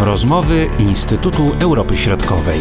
Rozmowy Instytutu Europy Środkowej.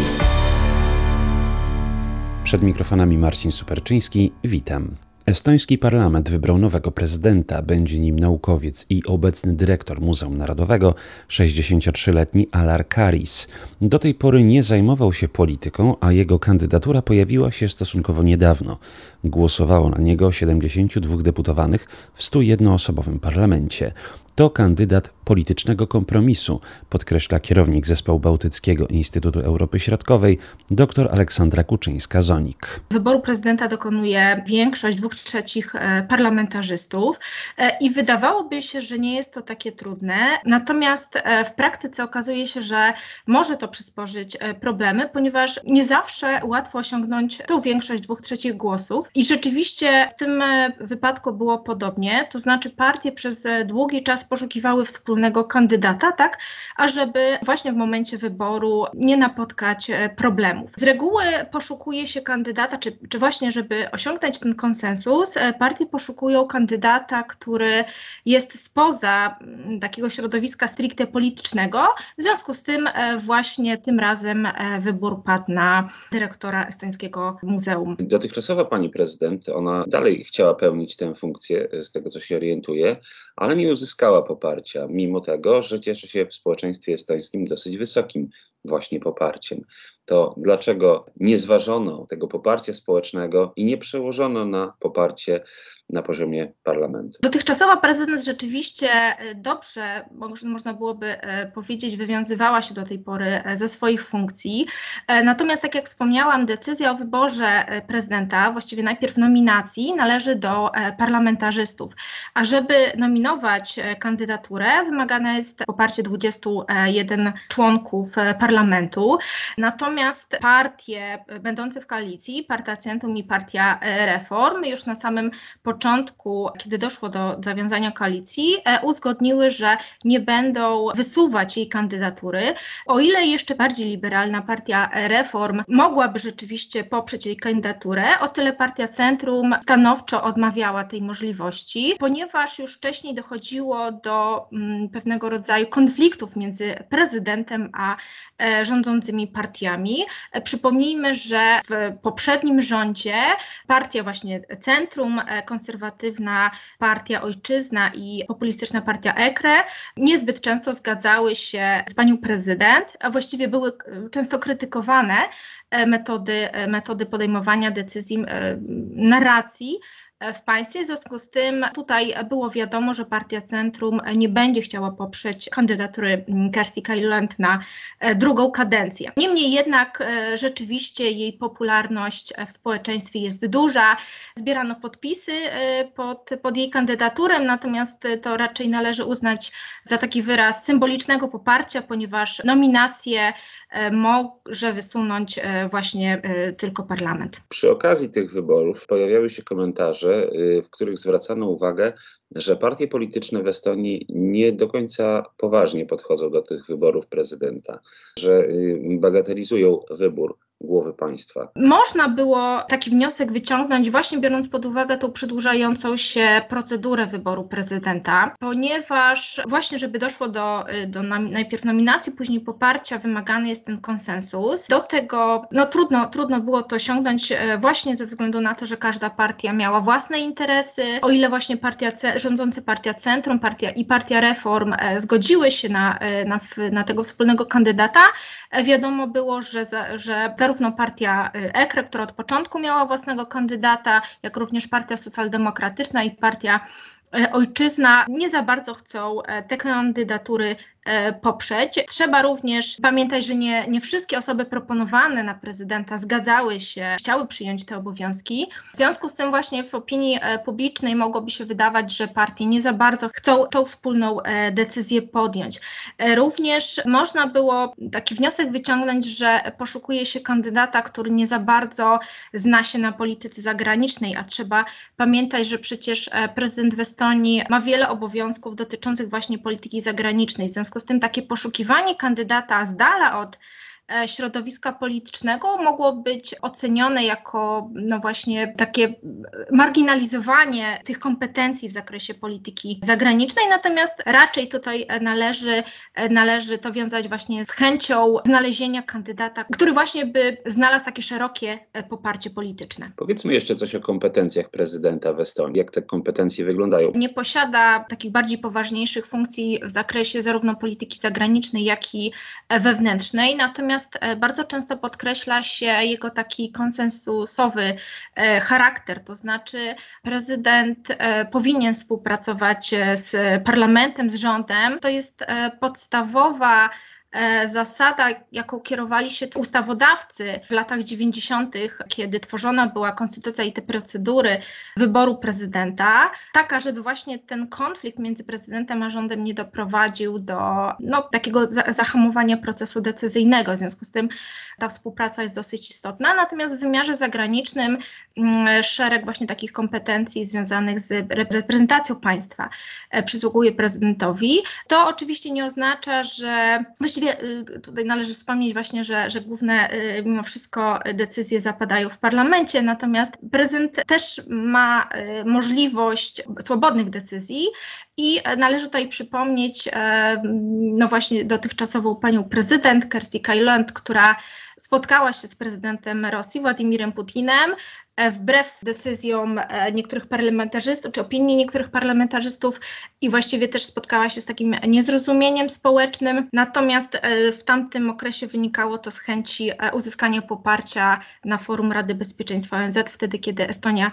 Przed mikrofonami Marcin Superczyński, witam. Estoński parlament wybrał nowego prezydenta. Będzie nim naukowiec i obecny dyrektor Muzeum Narodowego, 63-letni Alar Karis. Do tej pory nie zajmował się polityką, a jego kandydatura pojawiła się stosunkowo niedawno. Głosowało na niego 72 deputowanych w 101-osobowym parlamencie. To kandydat politycznego kompromisu, podkreśla kierownik Zespołu Bałtyckiego Instytutu Europy Środkowej, dr Aleksandra Kuczyńska-Zonik. Wyboru prezydenta dokonuje większość dwóch trzecich e, parlamentarzystów e, i wydawałoby się, że nie jest to takie trudne, natomiast e, w praktyce okazuje się, że może to przysporzyć problemy, ponieważ nie zawsze łatwo osiągnąć tą większość dwóch trzecich głosów. I rzeczywiście w tym wypadku było podobnie, to znaczy partie przez długi czas poszukiwały wspólnego kandydata, tak, ażeby właśnie w momencie wyboru nie napotkać e, problemów. Z reguły poszukuje się kandydata, czy, czy właśnie, żeby osiągnąć ten konsensus, e, partie poszukują kandydata, który jest spoza mm, takiego środowiska stricte politycznego. W związku z tym e, właśnie tym razem wybór padł na dyrektora Estońskiego Muzeum. Dotychczasowa pani prezydent, ona dalej chciała pełnić tę funkcję, z tego co się orientuje, ale nie uzyskała poparcia, mimo tego, że cieszy się w społeczeństwie estońskim dosyć wysokim właśnie poparciem. To dlaczego nie zważono tego poparcia społecznego i nie przełożono na poparcie na poziomie parlamentu? Dotychczasowa prezydent rzeczywiście e, dobrze, można byłoby e, powiedzieć, wywiązywała się do tej pory e, ze swoich funkcji. Natomiast, tak jak wspomniałam, decyzja o wyborze prezydenta, właściwie najpierw nominacji, należy do parlamentarzystów. A żeby nominować kandydaturę, wymagane jest poparcie 21 członków parlamentu. Natomiast partie będące w koalicji, Partia Centrum i Partia Reform, już na samym początku, kiedy doszło do zawiązania koalicji, e, uzgodniły, że nie będą wysuwać jej kandydatury. O ile jeszcze bardziej liberalna Partia Reform mogłaby rzeczywiście poprzeć jej kandydaturę, o tyle Partia Centrum stanowczo odmawiała tej możliwości, ponieważ już wcześniej dochodziło do mm, pewnego rodzaju konfliktów między prezydentem a E, rządzącymi partiami. E, przypomnijmy, że w poprzednim rządzie partia właśnie Centrum, e, konserwatywna partia Ojczyzna i populistyczna partia EKRE niezbyt często zgadzały się z panią prezydent, a właściwie były często krytykowane metody, metody podejmowania decyzji, narracji E, w państwie. W związku z tym tutaj było wiadomo, że partia Centrum nie będzie chciała poprzeć kandydatury Kirsty Kailand na e, drugą kadencję. Niemniej jednak e, rzeczywiście jej popularność w społeczeństwie jest duża. Zbierano podpisy pod, pod jej kandydaturę, natomiast to raczej należy uznać za taki wyraz symbolicznego poparcia, ponieważ nominację może wysunąć właśnie tylko parlament. Przy okazji tych wyborów pojawiały się komentarze, Y, w których zwracano uwagę, że partie polityczne w Estonii nie do końca poważnie podchodzą do tych wyborów prezydenta, że y, bagatelizują wybór głowy państwa. Można było taki wniosek wyciągnąć właśnie biorąc pod uwagę tą przedłużającą się procedurę wyboru prezydenta, ponieważ właśnie żeby doszło do, y, do najpierw nominacji, później poparcia, wymagany jest ten konsensus. Do tego no, trudno, trudno było to osiągnąć e, właśnie ze względu na to, że każda partia miała własne interesy. O ile właśnie partia, rządząca partia Centrum partia i partia Reform e, zgodziły się na, e, na, na tego wspólnego kandydata, wiadomo było, że, że zarówno partia y, EKRE, która od początku miała własnego kandydata, jak również partia socjaldemokratyczna i partia y, Ojczyzna nie za bardzo chcą e, te kandydatury poprzeć. Trzeba również pamiętać, że nie, nie wszystkie osoby proponowane na prezydenta zgadzały się, chciały przyjąć te obowiązki. W związku z tym właśnie w opinii e, publicznej mogłoby się wydawać, że partie nie za bardzo chcą tą wspólną e, decyzję podjąć. Również można było taki wniosek wyciągnąć, że poszukuje się kandydata, który nie za bardzo zna się na polityce zagranicznej, a trzeba pamiętać, że przecież prezydent w Estonii ma wiele obowiązków dotyczących właśnie polityki zagranicznej. W związku związku z tym takie poszukiwanie kandydata z dala od środowiska politycznego mogło być ocenione jako no właśnie takie marginalizowanie tych kompetencji w zakresie polityki zagranicznej, natomiast raczej tutaj należy, należy to wiązać właśnie z chęcią znalezienia kandydata, który właśnie by znalazł takie szerokie poparcie polityczne. Powiedzmy jeszcze coś o kompetencjach prezydenta w Estonii. Jak te kompetencje wyglądają? Nie posiada takich bardziej poważniejszych funkcji w zakresie zarówno polityki zagranicznej, jak i wewnętrznej, natomiast e, bardzo często podkreśla się jego taki konsensusowy e, charakter, to znaczy prezydent e, powinien współpracować z parlamentem, z rządem. To jest podstawowa zasada, jaką kierowali się ustawodawcy w latach 90., kiedy tworzona była konstytucja i te procedury wyboru prezydenta, taka, żeby właśnie ten konflikt między prezydentem a rządem nie doprowadził do no, takiego zahamowania procesu decyzyjnego. W związku z tym ta współpraca jest dosyć istotna. Natomiast w wymiarze zagranicznym mm, szereg właśnie takich kompetencji związanych z reprezentacją państwa e, przysługuje prezydentowi. To oczywiście nie oznacza, że właściwie Y, tutaj należy wspomnieć właśnie, że, że główne y, mimo wszystko decyzje zapadają w parlamencie, natomiast prezydent też ma y, możliwość swobodnych decyzji i należy tutaj przypomnieć no właśnie dotychczasową panią prezydent Kersti Kajland, która spotkała się z prezydentem Rosji, Władimirem Putinem, wbrew decyzjom e, niektórych parlamentarzystów, czy opinii niektórych parlamentarzystów i właściwie też spotkała się z takim niezrozumieniem społecznym. Natomiast e, w tamtym okresie wynikało to z chęci uzyskania poparcia na forum Rady Bezpieczeństwa ONZ, wtedy kiedy Estonia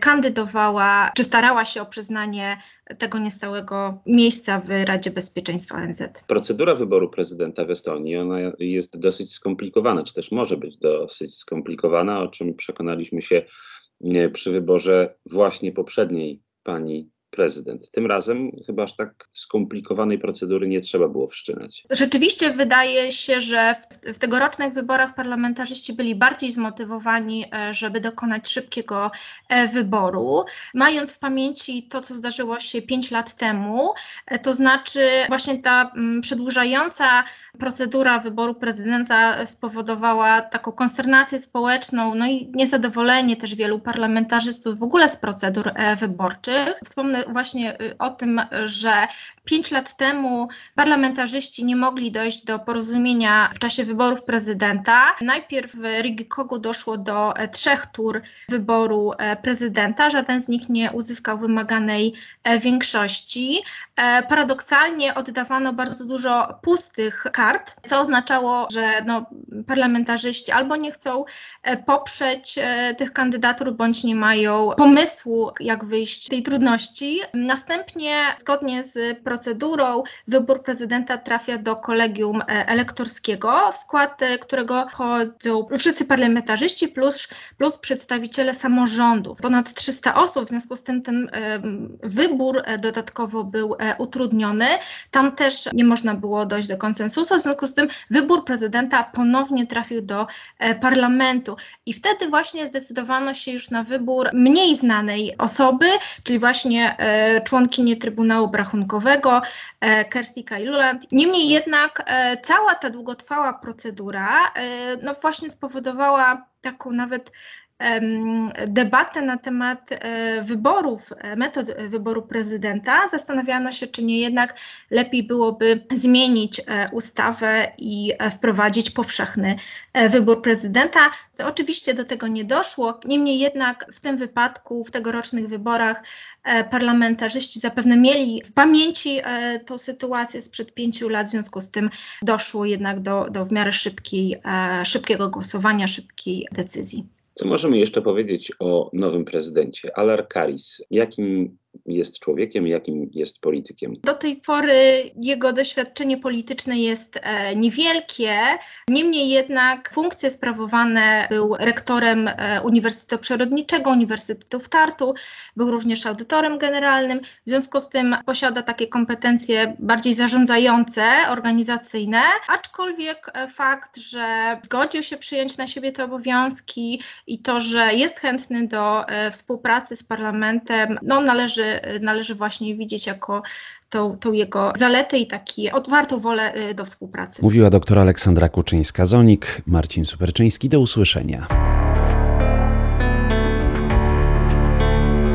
kandydowała, czy starała się o przyznanie tego niestałego miejsca w Radzie Bezpieczeństwa ONZ. Procedura wyboru prezydenta w Estonii ona jest dosyć skomplikowana, czy też może być dosyć skomplikowana, o czym przekonaliśmy się przy wyborze właśnie poprzedniej pani prezydent. Tym razem chyba aż tak skomplikowanej procedury nie trzeba było wszczynać. Rzeczywiście wydaje się, że w, w tegorocznych wyborach parlamentarzyści byli bardziej zmotywowani, e, żeby dokonać szybkiego e, wyboru, mając w pamięci to, co zdarzyło się pięć lat temu, e, to znaczy właśnie ta mm, przedłużająca procedura wyboru prezydenta spowodowała taką konsternację społeczną, no i niezadowolenie też wielu parlamentarzystów w ogóle z procedur wyborczych. Wspomnę właśnie y, o tym, że pięć lat temu parlamentarzyści nie mogli dojść do porozumienia w czasie wyborów prezydenta. Najpierw w Rigikogu doszło do e, trzech tur wyboru e, prezydenta, żaden z nich nie uzyskał wymaganej e, większości. Paradoksalnie oddawano bardzo dużo pustych kart, co oznaczało, że no, parlamentarzyści albo nie chcą poprzeć tych kandydatur, bądź nie mają pomysłu, jak wyjść z tej trudności. Następnie, zgodnie z procedurą, wybór prezydenta trafia do kolegium e, elektorskiego, w skład e, którego wchodzą wszyscy parlamentarzyści plus, plus przedstawiciele samorządów. Ponad 300 osób, w związku z tym ten wybór e, dodatkowo był utrudniony. Tam też nie można było dojść do konsensusu, w związku z tym wybór prezydenta ponownie trafił do parlamentu. I wtedy właśnie zdecydowano się już na wybór mniej znanej osoby, czyli właśnie E, członkini Trybunału Obrachunkowego e, Kerstika Luland. Niemniej jednak e, cała ta długotrwała procedura no właśnie spowodowała taką nawet debatę na temat e, wyborów, e, metod wyboru prezydenta, zastanawiano się, czy nie jednak lepiej byłoby zmienić e, ustawę i wprowadzić powszechny wybór prezydenta. To oczywiście do tego nie doszło, niemniej jednak w tym wypadku, w tegorocznych wyborach parlamentarzyści zapewne mieli w pamięci tą sytuację sprzed pięciu lat, w związku z tym doszło jednak do, do w miarę szybkiej, szybkiego głosowania, szybkiej decyzji. Co możemy jeszcze powiedzieć o nowym prezydencie? Alar Karis. Jakim jest człowiekiem, jakim jest politykiem. Do tej pory jego doświadczenie polityczne jest e, niewielkie, niemniej jednak funkcje sprawowane był rektorem e, Uniwersytetu Przyrodniczego, Uniwersytetu w Tartu, był również audytorem generalnym, w związku z tym posiada takie kompetencje bardziej zarządzające, organizacyjne, aczkolwiek e, fakt, że zgodził się przyjąć na siebie te obowiązki i to, że jest chętny do e, współpracy z parlamentem, no należy należy właśnie widzieć jako tą, tą jego zaletę i taki otwartą wolę do współpracy. Mówiła doktor Aleksandra Kuczyńska-Zonik, Marcin Superczyński. Do usłyszenia.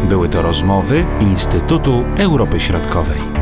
Były to rozmowy Instytutu Europy Środkowej.